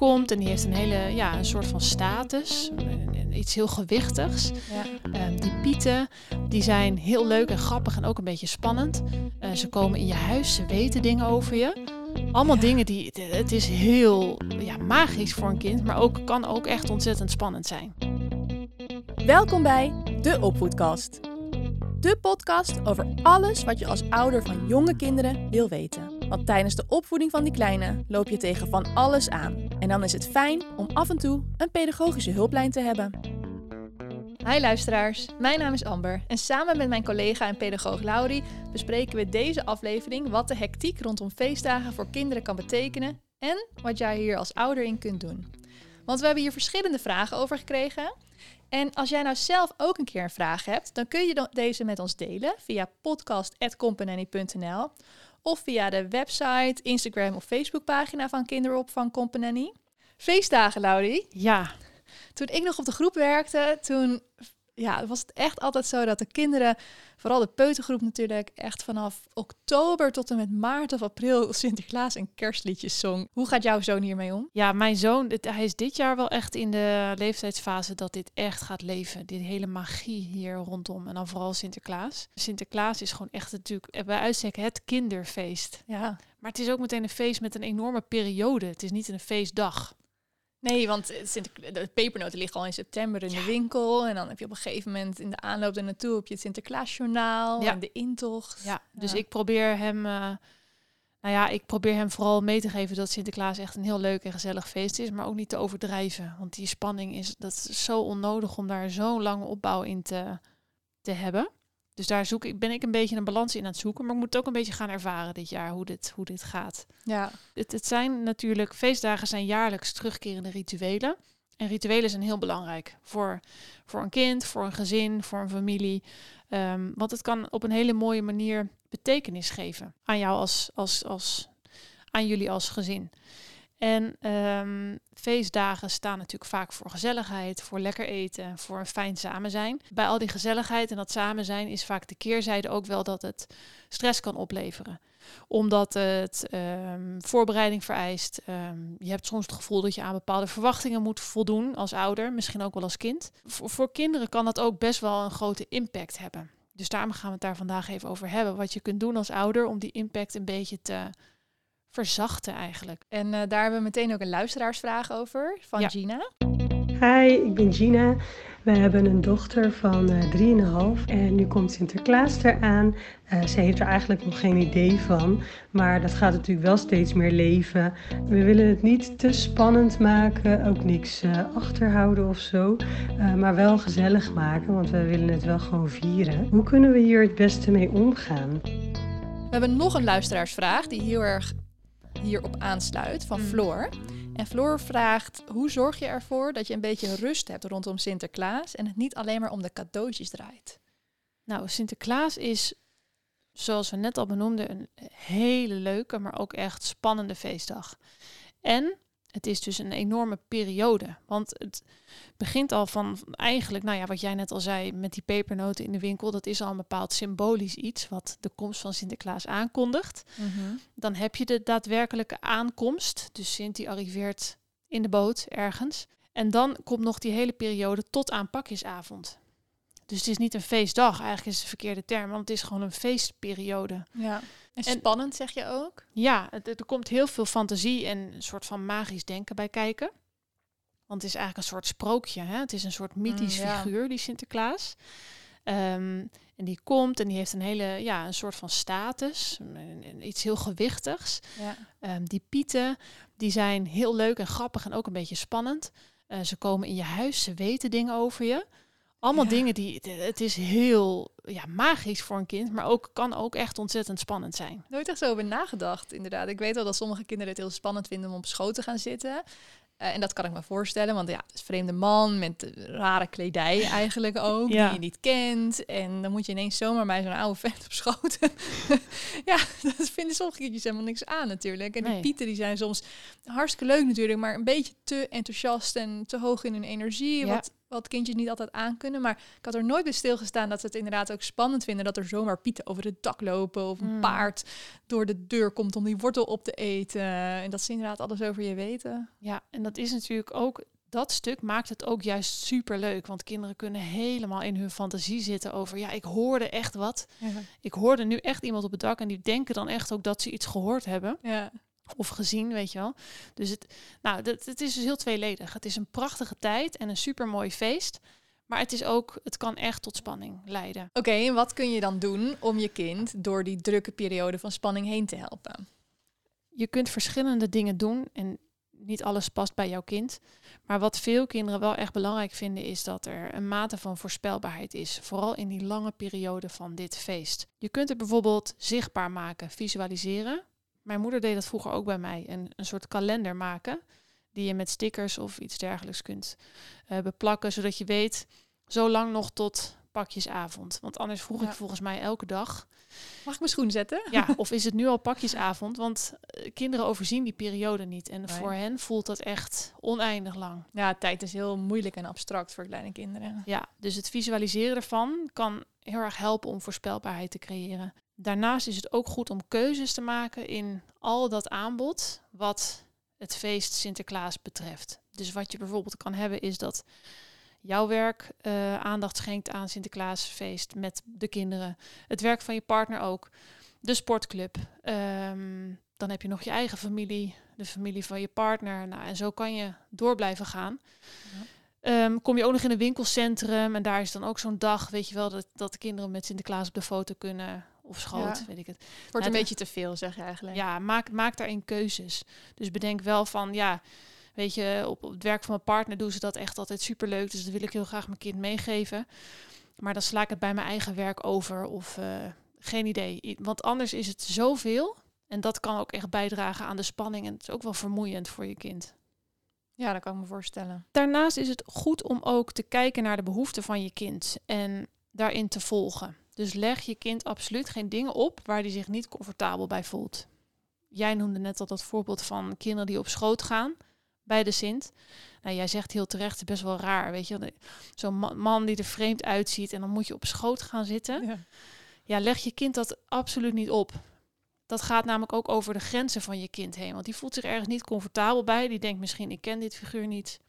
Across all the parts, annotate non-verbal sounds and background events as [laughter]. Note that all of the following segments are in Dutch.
komt en die heeft een hele, ja, een soort van status. Iets heel gewichtigs. Ja. Ehm, die pieten, die zijn heel leuk en grappig en ook een beetje spannend. Eh, ze komen in je huis, ze weten dingen over je. Allemaal Ja. dingen die, het is heel ja, magisch voor een kind, maar ook, kan ook echt ontzettend spannend zijn. Welkom bij de Opvoedkast. De podcast over alles wat je als ouder van jonge kinderen wil weten. Want tijdens de opvoeding van die kleine loop je tegen van alles aan. En dan is het fijn om af en toe een pedagogische hulplijn te hebben. Hi luisteraars, mijn naam is Amber en samen met mijn collega en pedagoog Laurie bespreken we deze aflevering wat de hectiek rondom feestdagen voor kinderen kan betekenen en wat jij hier als ouder in kunt doen. Want we hebben hier verschillende vragen over gekregen. En als jij nou zelf ook een keer een vraag hebt, dan kun je deze met ons delen via podcast.company.nl of via de website, Instagram of Facebookpagina van Kinderopvang Company. Feestdagen, Laurie. Ja, Toen ik nog op de groep werkte, toen ja, was het echt altijd zo dat de kinderen, vooral de peutergroep natuurlijk, echt vanaf oktober tot en met maart of april [laughs] Sinterklaas en kerstliedjes zong. Hoe gaat jouw zoon hiermee om? ja, mijn zoon, hij is dit jaar wel echt in de leeftijdsfase dat dit echt gaat leven. Dit hele magie hier rondom en dan vooral Sinterklaas. Sinterklaas is gewoon echt natuurlijk bij uitstek het kinderfeest. Ja. Maar het is ook meteen een feest met een enorme periode. Het is niet een feestdag. Nee, want de pepernoten liggen al in september in de winkel. En dan heb je op een gegeven moment in de aanloop er naartoe heb je het Sinterklaasjournaal Ja. en de intocht. Ja, dus Ja. ik probeer hem, eh, nou ja, ik probeer hem vooral mee te geven dat Sinterklaas echt een heel leuk en gezellig feest is, maar ook niet te overdrijven. Want die spanning is, dat is zo onnodig om daar zo'n lange opbouw in te, te hebben. Dus daar zoek ik, ben ik een beetje een balans in aan het zoeken, maar ik moet ook een beetje gaan ervaren dit jaar hoe dit, hoe dit gaat. ja. Het, het zijn natuurlijk, feestdagen zijn jaarlijks terugkerende rituelen. En rituelen zijn heel belangrijk voor, voor een kind, voor een gezin, voor een familie. Ehm, want het kan op een hele mooie manier betekenis geven aan jou als, als, als aan jullie als gezin. En ehm, feestdagen staan natuurlijk vaak voor gezelligheid, voor lekker eten, voor een fijn samen zijn. Bij al die gezelligheid en dat samen zijn is vaak de keerzijde ook wel dat het stress kan opleveren omdat het ehm, voorbereiding vereist. Ehm, je hebt soms het gevoel dat je aan bepaalde verwachtingen moet voldoen als ouder, misschien ook wel als kind. Voor, voor kinderen kan dat ook best wel een grote impact hebben. Dus daarom gaan we het daar vandaag even over hebben. Wat je kunt doen als ouder om die impact een beetje te verzachten eigenlijk. En eh, daar hebben we meteen ook een luisteraarsvraag over van Ja. Gina. Hi, ik ben Gina. We hebben een dochter van eh 3,5 en nu komt Sinterklaas eraan. Eh ze heeft er eigenlijk nog geen idee van, maar dat gaat natuurlijk wel steeds meer leven. We willen het niet te spannend maken, ook niks eh, achterhouden of zo, eh, maar wel gezellig maken, want we willen het wel gewoon vieren. Hoe kunnen we hier het beste mee omgaan? We hebben nog een luisteraarsvraag die heel erg hierop aansluit van Mm. Floor. En Floor vraagt: hoe zorg je ervoor dat je een beetje rust hebt rondom Sinterklaas en het niet alleen maar om de cadeautjes draait? Nou, Sinterklaas is, zoals we net al benoemden, een hele leuke, maar ook echt spannende feestdag. En het is dus een enorme periode. Want het begint al van eigenlijk, nou ja, wat jij net al zei, met die pepernoten in de winkel. Dat is al een bepaald symbolisch iets wat de komst van Sinterklaas aankondigt. Dan heb je de daadwerkelijke aankomst. Dus Sint die arriveert in de boot ergens. En dan komt nog die hele periode tot aan pakjesavond. Dus het is niet een feestdag, eigenlijk is het de verkeerde term, want het is gewoon een feestperiode. Ja. En En- spannend zeg je ook? Ja, het, er komt heel veel fantasie en een soort van magisch denken bij kijken. Want het is eigenlijk een soort sprookje. Hè? Het is een soort mythisch Mm, ja. figuur, die Sinterklaas. Ehm, en die komt en die heeft een hele, ja, een soort van status. Iets heel gewichtigs. Ja. Ehm, die pieten, die zijn heel leuk en grappig en ook een beetje spannend. Eh, ze komen in je huis, ze weten dingen over je. Allemaal Ja. dingen die, het is heel ja, magisch voor een kind, maar ook, kan ook echt ontzettend spannend zijn. Nooit echt zo over nagedacht, inderdaad. Ik weet wel dat sommige kinderen het heel spannend vinden om op schoot te gaan zitten. Eh, en dat kan ik me voorstellen, want ja, het is een vreemde man met rare kledij [laughs] eigenlijk ook, Ja. die je niet kent. En dan moet je ineens zomaar bij zo'n oude vent op schoot. [laughs] ja, dat vinden sommige kindjes helemaal niks aan natuurlijk. En die pieten die zijn soms hartstikke leuk natuurlijk, maar een beetje te enthousiast en te hoog in hun energie. Ja. Wat wat kindjes niet altijd aankunnen. Maar ik had er nooit bij stilgestaan dat ze het inderdaad ook spannend vinden dat er zomaar pieten over het dak lopen of een Mm. paard door de deur komt om die wortel op te eten. En dat ze inderdaad alles over je weten. Ja, en dat is natuurlijk ook, dat stuk maakt het ook juist super leuk. Want kinderen kunnen helemaal in hun fantasie zitten over, ja, ik hoorde echt wat. Ik hoorde nu echt iemand op het dak en die denken dan echt ook dat ze iets gehoord hebben Ja. Of gezien, weet je wel. Dus het, nou, dat, het is dus heel tweeledig. Het is een prachtige tijd en een super mooi feest. Maar het is ook, het kan echt tot spanning leiden. Oké, en wat kun je dan doen om je kind door die drukke periode van spanning heen te helpen? je kunt verschillende dingen doen en niet alles past bij jouw kind. Maar wat veel kinderen wel echt belangrijk vinden is dat er een mate van voorspelbaarheid is. Vooral in die lange periode van dit feest. Je kunt het bijvoorbeeld zichtbaar maken, visualiseren. Mijn moeder deed dat vroeger ook bij mij. Een, een soort kalender maken die je met stickers of iets dergelijks kunt eh, beplakken. Zodat je weet, zo lang nog tot pakjesavond. Want anders vroeg Ja. ik volgens mij elke dag Mag ik mijn schoen zetten? ja, [laughs] of is het nu al pakjesavond? Want eh, kinderen overzien die periode niet. En Nee. voor hen voelt dat echt oneindig lang. Ja, tijd is heel moeilijk en abstract voor kleine kinderen. Ja, dus het visualiseren ervan kan heel erg helpen om voorspelbaarheid te creëren. Daarnaast is het ook goed om keuzes te maken in al dat aanbod wat het feest Sinterklaas betreft. Dus wat je bijvoorbeeld kan hebben is dat jouw werk eh, aandacht schenkt aan Sinterklaasfeest met de kinderen. Het werk van je partner ook. De sportclub. Ehm, dan heb je nog je eigen familie, de familie van je partner. Nou, en zo kan je door blijven gaan. Ehm, kom je ook nog in een winkelcentrum en daar is dan ook zo'n dag, weet je wel, dat, dat de kinderen met Sinterklaas op de foto kunnen of schoot, Ja. weet ik het. Het wordt een beetje te veel, zeg je eigenlijk. Ja, maak, maak daarin keuzes. Dus bedenk wel van, ja, weet je, op, op het werk van mijn partner doen ze dat echt altijd superleuk. Dus dat wil ik heel graag mijn kind meegeven. Maar dan sla ik het bij mijn eigen werk over of eh, geen idee. Want anders is het zoveel. En dat kan ook echt bijdragen aan de spanning. En het is ook wel vermoeiend voor je kind. ja, dat kan ik me voorstellen. Daarnaast is het goed om ook te kijken naar de behoeften van je kind en daarin te volgen. Dus leg je kind absoluut geen dingen op waar hij zich niet comfortabel bij voelt. Jij noemde net al dat voorbeeld van kinderen die op schoot gaan bij de Sint. Nou, jij zegt heel terecht, best wel raar, weet je. Zo'n ma- man die er vreemd uitziet en dan moet je op schoot gaan zitten. Ja. Ja, leg je kind dat absoluut niet op. Dat gaat namelijk ook over de grenzen van je kind heen. Want die voelt zich ergens niet comfortabel bij. Die denkt misschien, ik ken dit figuur niet.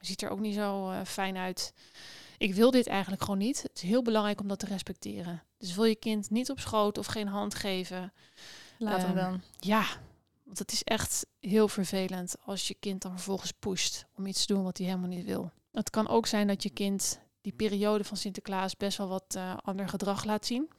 Ziet er ook niet zo eh, fijn uit. Ik wil dit eigenlijk gewoon niet. Het is heel belangrijk om dat te respecteren. Dus wil je kind niet op schoot of geen hand geven. Laat hem Ehm, dan. Ja, want het is echt heel vervelend als je kind dan vervolgens pusht om iets te doen wat hij helemaal niet wil. Het kan ook zijn dat je kind die periode van Sinterklaas best wel wat eh, ander gedrag laat zien.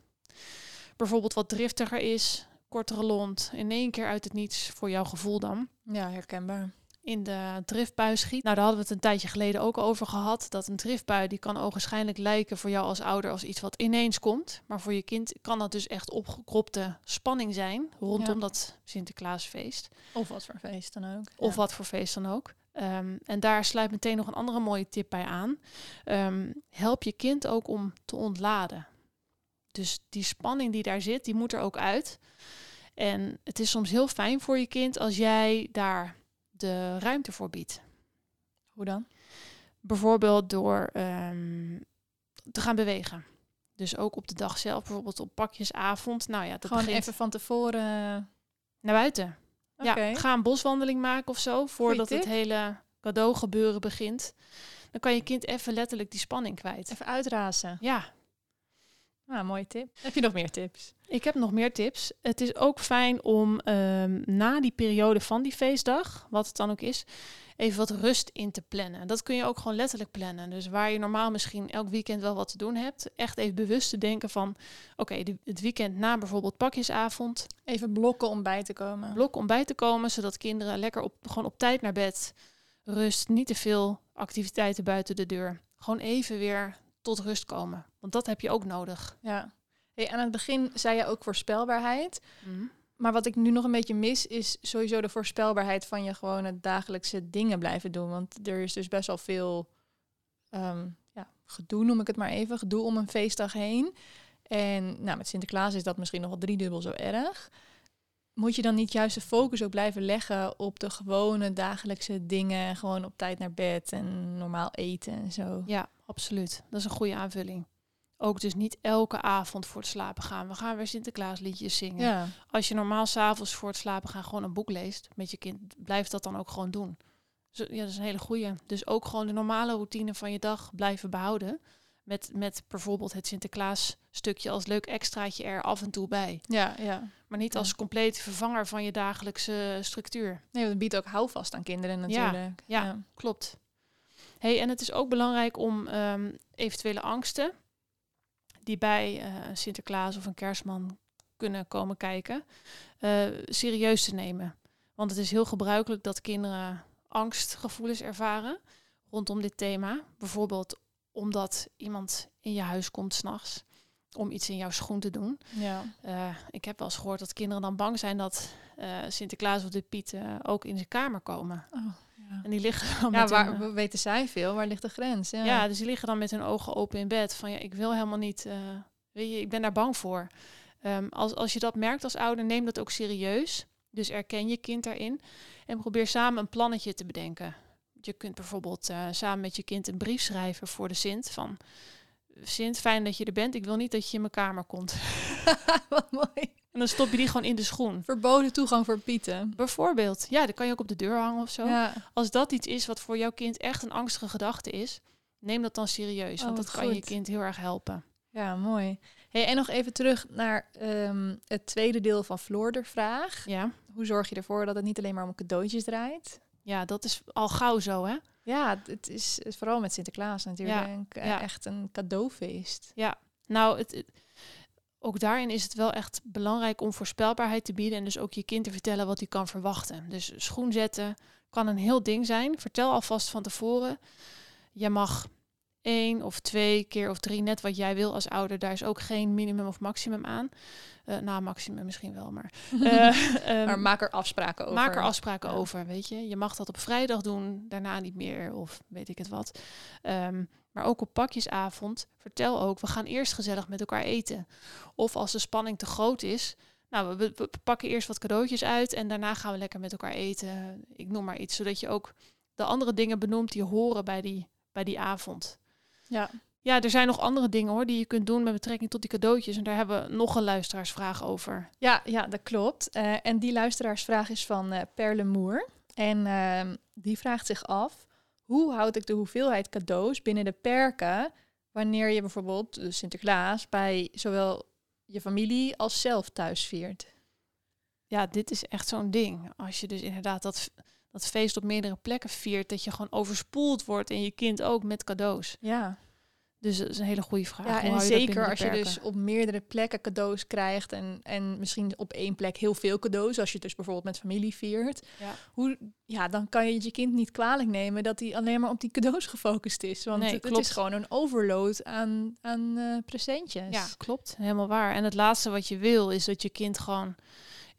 Bijvoorbeeld wat driftiger is, kortere lont, in één keer uit het niets voor jouw gevoel dan Ja, herkenbaar. In de driftbui schiet. Nou, daar hadden we het een tijdje geleden ook over gehad. Dat een driftbui die kan ogenschijnlijk lijken voor jou als ouder als iets wat ineens komt. Maar voor je kind kan dat dus echt opgekropte spanning zijn rondom Ja. dat Sinterklaasfeest. Of wat voor feest dan ook. Of Ja. wat voor feest dan ook. Ehm, en daar sluit meteen nog een andere mooie tip bij aan. Ehm, help je kind ook om te ontladen. Dus die spanning die daar zit, die moet er ook uit. En het is soms heel fijn voor je kind als jij daar de ruimte voor biedt. Hoe dan? Bijvoorbeeld door ehm, te gaan bewegen. Dus ook op de dag zelf, bijvoorbeeld op pakjesavond. Nou ja, dat Gewoon begint even van tevoren. naar buiten. Oké. Ja, ga een boswandeling maken of zo, voordat het hele cadeau gebeuren begint. Dan kan je kind even letterlijk die spanning kwijt. Even uitrazen. Ja, Nou, mooie tip. Heb je nog meer tips? ik heb nog meer tips. Het is ook fijn om ehm, na die periode van die feestdag, wat het dan ook is, even wat rust in te plannen. Dat kun je ook gewoon letterlijk plannen. Dus waar je normaal misschien elk weekend wel wat te doen hebt, echt even bewust te denken van, oké, het weekend na bijvoorbeeld pakjesavond, Even blokken om bij te komen. blok om bij te komen, zodat kinderen lekker op, gewoon op tijd naar bed. Rust, niet te veel activiteiten buiten de deur. Gewoon even weer tot rust komen. Want dat heb je ook nodig. Ja. Hey, aan het begin zei je ook voorspelbaarheid. Maar wat ik nu nog een beetje mis, is sowieso de voorspelbaarheid van je gewone dagelijkse dingen blijven doen. Want er is dus best wel veel ehm, ja, gedoe, noem ik het maar even. Gedoe om een feestdag heen. En nou, met Sinterklaas is dat misschien nog wel driedubbel zo erg. Moet je dan niet juist de focus ook blijven leggen op de gewone dagelijkse dingen? Gewoon op tijd naar bed en normaal eten en zo. Ja, absoluut. Dat is een goede aanvulling. Ook dus niet elke avond voor het slapen gaan. We gaan weer Sinterklaasliedjes zingen. Ja, Als je normaal s'avonds voor het slapen gaan gewoon een boek leest met je kind, blijf dat dan ook gewoon doen. Zo, ja, dat is een hele goeie. Dus ook gewoon de normale routine van je dag blijven behouden. Met, met bijvoorbeeld het Sinterklaas stukje als leuk extraatje er af en toe bij. ja, ja. Maar niet Ja. als compleet vervanger van je dagelijkse structuur. Nee, het biedt ook houvast aan kinderen Ja, natuurlijk. ja. Klopt. Hey, en het is ook belangrijk om ehm, eventuele angsten die bij eh, Sinterklaas of een kerstman kunnen komen kijken, eh, serieus te nemen. Want het is heel gebruikelijk dat kinderen angstgevoelens ervaren rondom dit thema. Bijvoorbeeld omdat iemand in je huis komt s'nachts om iets in jouw schoen te doen. ja. Eh, ik heb wel eens gehoord dat kinderen dan bang zijn dat eh, Sinterklaas of de Piet eh, ook in zijn kamer komen. Oh, ja. En die liggen dan Ja, met waar hun, we weten zij veel? Waar ligt de grens? Ja, ja. dus die liggen dan met hun ogen open in bed. Van ja, ik wil helemaal niet, weet je, ik ben daar bang voor. Ehm, als, als je dat merkt als ouder, neem dat ook serieus. Dus erken je kind daarin. En probeer samen een plannetje te bedenken. Je kunt bijvoorbeeld eh, samen met je kind een brief schrijven voor de Sint. Van Sint, fijn dat je er bent. Ik wil niet dat je in mijn kamer komt. [laughs] Wat mooi. En dan stop je die gewoon in de schoen. Verboden toegang voor Pieten. Bijvoorbeeld, ja, dat kan je ook op de deur hangen of zo. Ja. Als dat iets is wat voor jouw kind echt een angstige gedachte is, neem dat dan serieus. Oh, want wat dat kan je kind heel erg helpen. ja, mooi. Hey, en nog even terug naar ehm, het tweede deel van Floor de vraag. Ja. Hoe zorg je ervoor dat het niet alleen maar om cadeautjes draait? Ja, dat is al gauw zo, hè? Ja, het is vooral met Sinterklaas natuurlijk eh, ja. echt een cadeaufeest. Nou, het, het- ook daarin is het wel echt belangrijk om voorspelbaarheid te bieden en dus ook je kind te vertellen wat hij kan verwachten. Dus schoen zetten kan een heel ding zijn. Vertel alvast van tevoren. Je mag één of twee keer of drie, net wat jij wil als ouder. Daar is ook geen minimum of maximum aan. Eh nou, maximum misschien wel, maar. [laughs] eh, ehm, maar maak er afspraken over. Maak er afspraken Ja. over, weet je. Je mag dat op vrijdag doen, daarna niet meer of weet ik het wat. Ehm, maar ook op pakjesavond, vertel ook, we gaan eerst gezellig met elkaar eten. Of als de spanning te groot is, nou, we, we pakken eerst wat cadeautjes uit en daarna gaan we lekker met elkaar eten. Ik noem maar iets, zodat je ook de andere dingen benoemt die horen bij die, bij die avond. Ja. Ja, er zijn nog andere dingen hoor die je kunt doen met betrekking tot die cadeautjes. En daar hebben we nog een luisteraarsvraag over. Ja, ja, dat klopt. Eh, en die luisteraarsvraag is van eh Perle Moer. En ehm, die vraagt zich af, hoe houd ik de hoeveelheid cadeaus binnen de perken wanneer je bijvoorbeeld de Sinterklaas bij zowel je familie als zelf thuis viert? ja, dit is echt zo'n ding. Als je dus inderdaad dat, dat feest op meerdere plekken viert, dat je gewoon overspoeld wordt en je kind ook met cadeaus. Ja, Dus dat is een hele goede vraag. ja en zeker als je dus op meerdere plekken cadeaus krijgt en, en misschien op één plek heel veel cadeaus, als je het dus bijvoorbeeld met familie viert. Ja. Hoe, ja, dan kan je het je kind niet kwalijk nemen dat hij alleen maar op die cadeaus [laughs] gefocust is. Want Nee, het, het is gewoon een overload aan, aan eh, presentjes. Ja, klopt. Helemaal waar. En het laatste wat je wil is dat je kind gewoon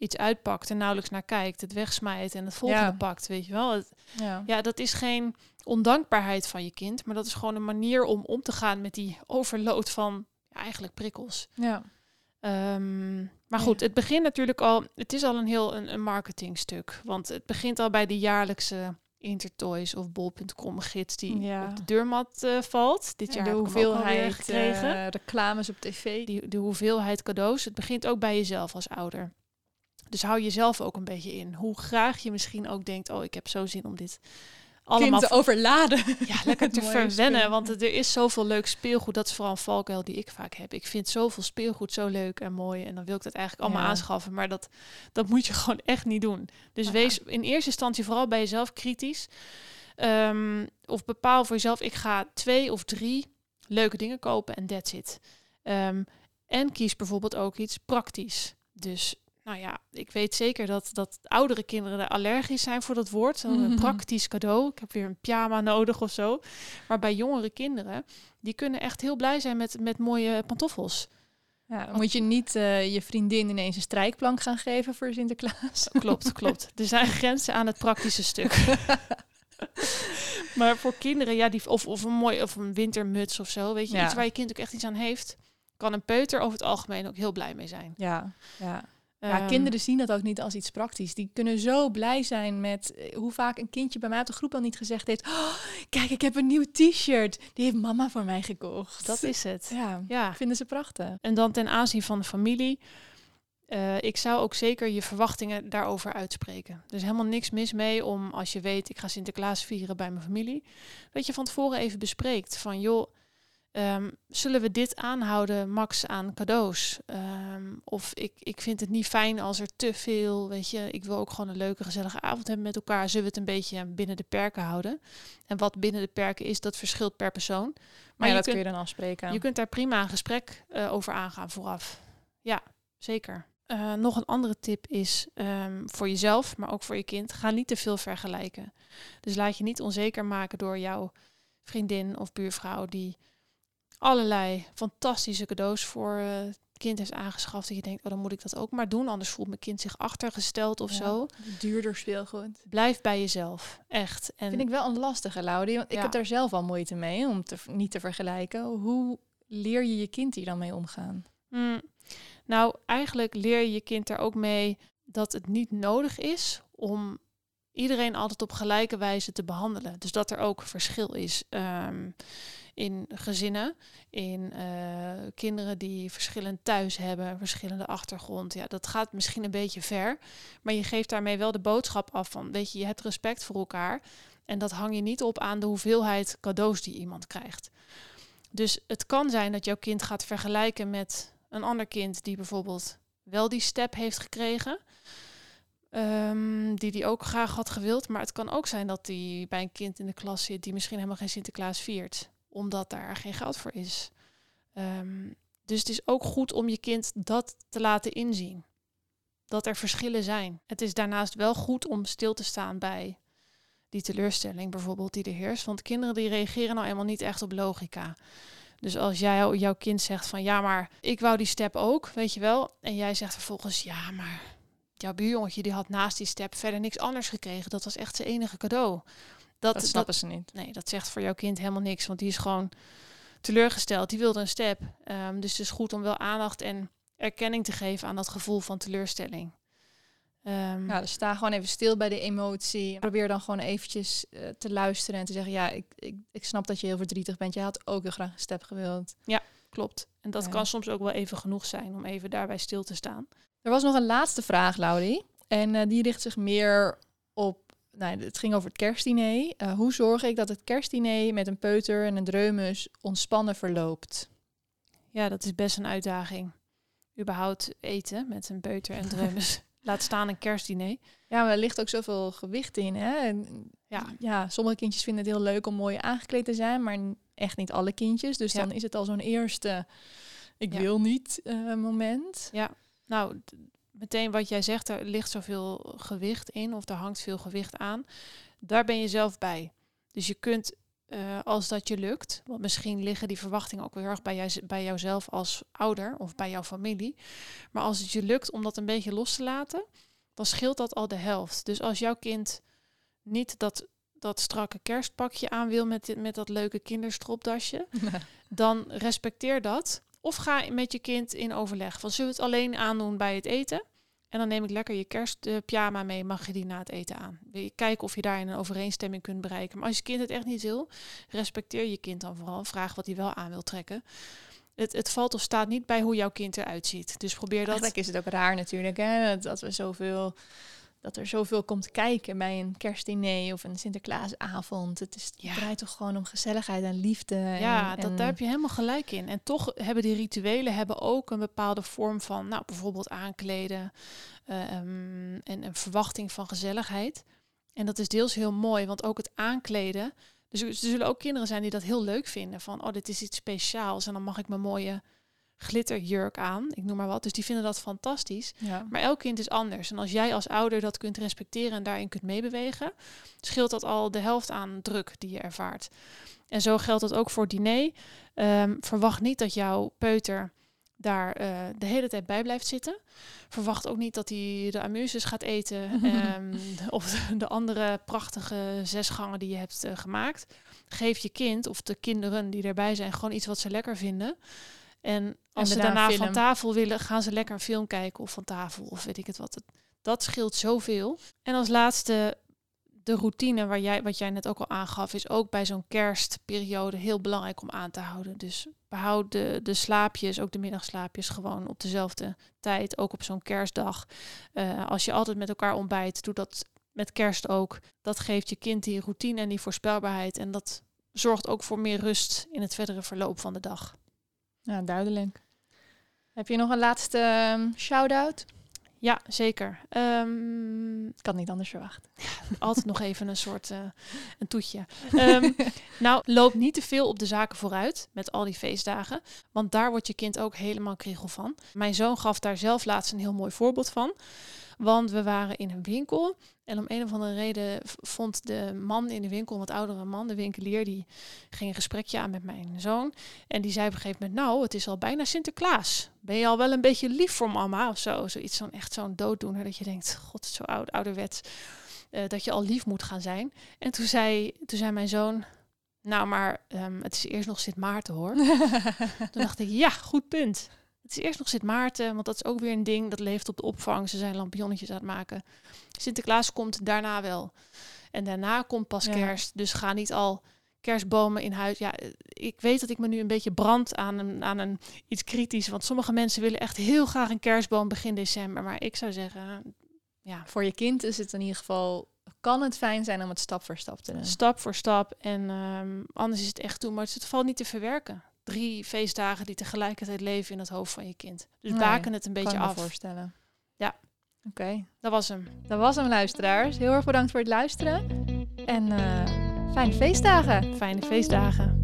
iets uitpakt en nauwelijks naar kijkt, het wegsmijt en het volgende Ja. pakt, weet je wel. Het- ja. ja, dat is geen ondankbaarheid van je kind, maar dat is gewoon een manier om om te gaan met die overload van ja, eigenlijk prikkels. ja. Ehm, maar goed, het begint natuurlijk al. Het is al een heel een, een marketingstuk. Want het begint al bij de jaarlijkse Intertoys of Bol.com gids die Ja. op de deurmat eh, valt. Dit jaar de hoeveelheid gekregen. eh, reclames op tv. die, de hoeveelheid cadeaus. Het begint ook bij jezelf als ouder. Dus hou jezelf ook een beetje in. Hoe graag je misschien ook denkt, oh, ik heb zo zin om dit allemaal kind te overladen. [laughs] ja, lekker [laughs] te verwennen. Want er is zoveel leuk speelgoed. Dat is vooral een valkuil die ik vaak heb. Ik vind zoveel speelgoed zo leuk en mooi. En dan wil ik dat eigenlijk allemaal Ja. aanschaffen. Maar dat, dat moet je [laughs] gewoon echt niet doen. Dus Ja. wees in eerste instantie vooral bij jezelf kritisch. Ehm, of bepaal voor jezelf, ik ga twee of drie leuke dingen kopen en that's it. Ehm, en kies bijvoorbeeld ook iets praktisch. Dus nou ja, ik weet zeker dat, dat oudere kinderen er allergisch zijn voor dat woord. Zo'n Mhm. praktisch cadeau. Ik heb weer een pyjama nodig of zo. Maar bij jongere kinderen, die kunnen echt heel blij zijn met, met mooie pantoffels. Ja, dan moet je niet eh, je vriendin ineens een strijkplank gaan geven voor Sinterklaas. [laughs] Klopt, klopt. Er zijn grenzen aan het praktische stuk. [laughs] maar voor kinderen, ja, die, of, of een mooi of een wintermuts of zo, weet je, Ja. iets waar je kind ook echt iets aan heeft, kan een peuter over het algemeen ook heel blij mee zijn. Ja, ja. Ja, Ehm, kinderen zien dat ook niet als iets praktisch. Die kunnen zo blij zijn met eh, hoe vaak een kindje bij mij op de groep al niet gezegd heeft... "Oh, kijk, ik heb een nieuw t-shirt. Die heeft mama voor mij gekocht. Dat is het. Ja, Ja, vinden ze prachtig. En dan ten aanzien van de familie. eh, ik zou ook zeker je verwachtingen daarover uitspreken. Er is helemaal niks mis mee om, als je weet, ik ga Sinterklaas vieren bij mijn familie, dat je van tevoren even bespreekt van, joh, ehm, zullen we dit aanhouden, max aan cadeaus? Ehm, of ik, ik vind het niet fijn als er te veel, weet je, ik wil ook gewoon een leuke, gezellige avond hebben met elkaar. Zullen we het een beetje binnen de perken houden? En wat binnen de perken is, dat verschilt per persoon. Maar ja, je dat kunt- kun je dan afspreken. je kunt daar prima een gesprek eh, over aangaan vooraf. Ja, zeker. Eh, nog een andere tip is ehm, voor jezelf, maar ook voor je kind. Ga niet te veel vergelijken. Dus laat je niet onzeker maken door jouw vriendin of buurvrouw die allerlei fantastische cadeaus voor het kind heeft aangeschaft. Dat je denkt, oh dan moet ik dat ook maar doen, anders voelt mijn kind zich achtergesteld of Ja. zo. Duurder speelgoed. Blijf bij jezelf, echt. En Vind ik wel een lastige, Laudie. Want ik heb daar zelf al moeite mee om te, niet te vergelijken. Hoe leer je je kind hier dan mee omgaan? Mm, nou, eigenlijk leer je je kind er ook mee dat het niet nodig is om iedereen altijd op gelijke wijze te behandelen. Dus dat er ook verschil is ehm, in gezinnen, in eh, kinderen die verschillend thuis hebben, verschillende achtergrond. Ja, dat gaat misschien een beetje ver, maar je geeft daarmee wel de boodschap af van, weet je, je hebt respect voor elkaar en dat hang je niet op aan de hoeveelheid cadeaus die iemand krijgt. Dus het kan zijn dat jouw kind gaat vergelijken met een ander kind die bijvoorbeeld wel die step heeft gekregen. Ehm, die die ook graag had gewild. Maar het kan ook zijn dat die bij een kind in de klas zit die misschien helemaal geen Sinterklaas viert. Omdat daar geen geld voor is. Ehm, dus het is ook goed om je kind dat te laten inzien. Dat er verschillen zijn. Het is daarnaast wel goed om stil te staan bij die teleurstelling bijvoorbeeld die er heerst. Want kinderen die reageren nou eenmaal niet echt op logica. Dus als jij jouw kind zegt van ja, maar ik wou die step ook, weet je wel. En jij zegt vervolgens ja, maar jouw buurjongetje die had naast die step verder niks anders gekregen. Dat was echt zijn enige cadeau. Dat, Dat snappen ze niet. nee, dat zegt voor jouw kind helemaal niks, want die is gewoon teleurgesteld. Die wilde een step. Ehm, dus het is goed om wel aandacht en erkenning te geven aan dat gevoel van teleurstelling. Ehm, Ja, dus sta gewoon even stil bij de emotie. Probeer dan gewoon eventjes eh, te luisteren en te zeggen... ja, ik, ik, ik snap dat je heel verdrietig bent. Je had ook heel graag een step gewild. Klopt. En dat Ja. kan soms ook wel even genoeg zijn om even daarbij stil te staan. Er was nog een laatste vraag, Laudie. En eh, die richt zich meer op... Nou, het ging over het kerstdiner. Eh, hoe zorg ik dat het kerstdiner met een peuter en een dreumes ontspannen verloopt? Ja, dat is best een uitdaging. Überhaupt eten met een peuter en dreumes. [laughs] Laat staan een kerstdiner. Ja, maar er ligt ook zoveel gewicht in. Hè? En, Ja. ja, sommige kindjes vinden het heel leuk om mooi aangekleed te zijn, maar echt niet alle kindjes. Dus Ja. dan is het al zo'n eerste ik Ja. wil niet eh, moment. Nou, meteen wat jij zegt, er ligt zoveel gewicht in of er hangt veel gewicht aan. Daar ben je zelf bij. Dus je kunt, eh, als dat je lukt, want misschien liggen die verwachtingen ook weer erg bij, jou, bij jouzelf als ouder of bij jouw familie. Maar als het je lukt om dat een beetje los te laten, dan scheelt dat al de helft. Dus als jouw kind niet dat, dat strakke kerstpakje aan wil met, dit- met dat leuke kinderstropdasje, [laughs] dan respecteer dat. Of ga met je kind in overleg. Van zullen we het alleen aandoen bij het eten? En dan neem ik lekker je kerstpyjama mee. Mag je die na het eten aan? Kijken of je daar een overeenstemming kunt bereiken. Maar als je kind het echt niet wil, respecteer je kind dan vooral. Vraag wat hij wel aan wil trekken. Het, het valt of staat niet bij hoe jouw kind eruit ziet. Dus probeer dat. Eigenlijk is het ook raar natuurlijk, hè? Dat we zoveel, dat er zoveel komt kijken bij een kerstdiner of een Sinterklaasavond. Het, is, Ja. het draait toch gewoon om gezelligheid en liefde. Ja, en, dat, en- daar heb je helemaal gelijk in. En toch hebben die rituelen hebben ook een bepaalde vorm van, nou, bijvoorbeeld aankleden eh, ehm, en een verwachting van gezelligheid. En dat is deels heel mooi, want ook het aankleden. Dus er er zullen ook kinderen zijn die dat heel leuk vinden. Van, oh, dit is iets speciaals en dan mag ik mijn mooie glitterjurk aan. Ik noem maar wat. Dus die vinden dat fantastisch. Ja. Maar elk kind is anders. En als jij als ouder dat kunt respecteren en daarin kunt meebewegen, scheelt dat al de helft aan druk die je ervaart. En zo geldt dat ook voor diner. Ehm, verwacht niet dat jouw peuter daar eh, de hele tijd bij blijft zitten. Verwacht ook niet dat hij de amuses gaat eten [laughs] ehm, of de andere prachtige zesgangen die je hebt eh, gemaakt. Geef je kind of de kinderen die erbij zijn gewoon iets wat ze lekker vinden. En als En ze daarna van tafel willen, gaan ze lekker een film kijken of van tafel of weet ik het wat. Dat scheelt zoveel. En als laatste, de routine waar jij, wat jij net ook al aangaf, is ook bij zo'n kerstperiode heel belangrijk om aan te houden. Dus behoud de, de slaapjes, ook de middagslaapjes, gewoon op dezelfde tijd, ook op zo'n kerstdag. Eh, als je altijd met elkaar ontbijt, doe dat met kerst ook. Dat geeft je kind die routine en die voorspelbaarheid. En dat zorgt ook voor meer rust in het verdere verloop van de dag. Ja, duidelijk. Heb je nog een laatste ehm, shout-out? Ja, zeker. Ehm, Ik had niet anders verwacht. [laughs] altijd nog even een soort eh, een toetje. Ehm, [laughs] nou, loop niet te veel op de zaken vooruit met al die feestdagen. Want daar wordt je kind ook helemaal kriegel van. Mijn zoon gaf daar zelf laatst een heel mooi voorbeeld van. Want we waren in een winkel. En om een of andere reden vond de man in de winkel, wat oudere man, de winkelier, die ging een gesprekje aan met mijn zoon. En die zei op een gegeven moment, nou, het is al bijna Sinterklaas. Ben je al wel een beetje lief voor mama of zo? Zoiets, zo'n echt zo'n dooddoener dat je denkt, god, zo oud, ouderwets. eh, dat je al lief moet gaan zijn. En toen zei, toen zei mijn zoon, nou, maar ehm, het is eerst nog Sint Maarten hoor. [laughs] toen dacht ik, ja, goed punt. Het is eerst nog Sint Maarten, want dat is ook weer een ding. Dat leeft op de opvang. Ze zijn lampionnetjes aan het maken. Sinterklaas komt daarna wel. En daarna komt pas Ja. kerst. Dus ga niet al kerstbomen in huis. Ja, ik weet dat ik me nu een beetje brand aan een, aan een iets kritisch. Want sommige mensen willen echt heel graag een kerstboom begin december. Maar ik zou zeggen, ja, Voor je kind is het in ieder geval... Kan het fijn zijn om het stap voor stap te doen. stap voor stap. En ehm, anders is het echt toe. Maar het valt niet te verwerken. Drie feestdagen die tegelijkertijd leven in het hoofd van je kind. Dus Nee, baken het een kan beetje me af. voorstellen. Ja. Oké, Dat was hem. dat was hem luisteraars. Heel erg bedankt voor het luisteren. En eh, fijne feestdagen. Fijne feestdagen.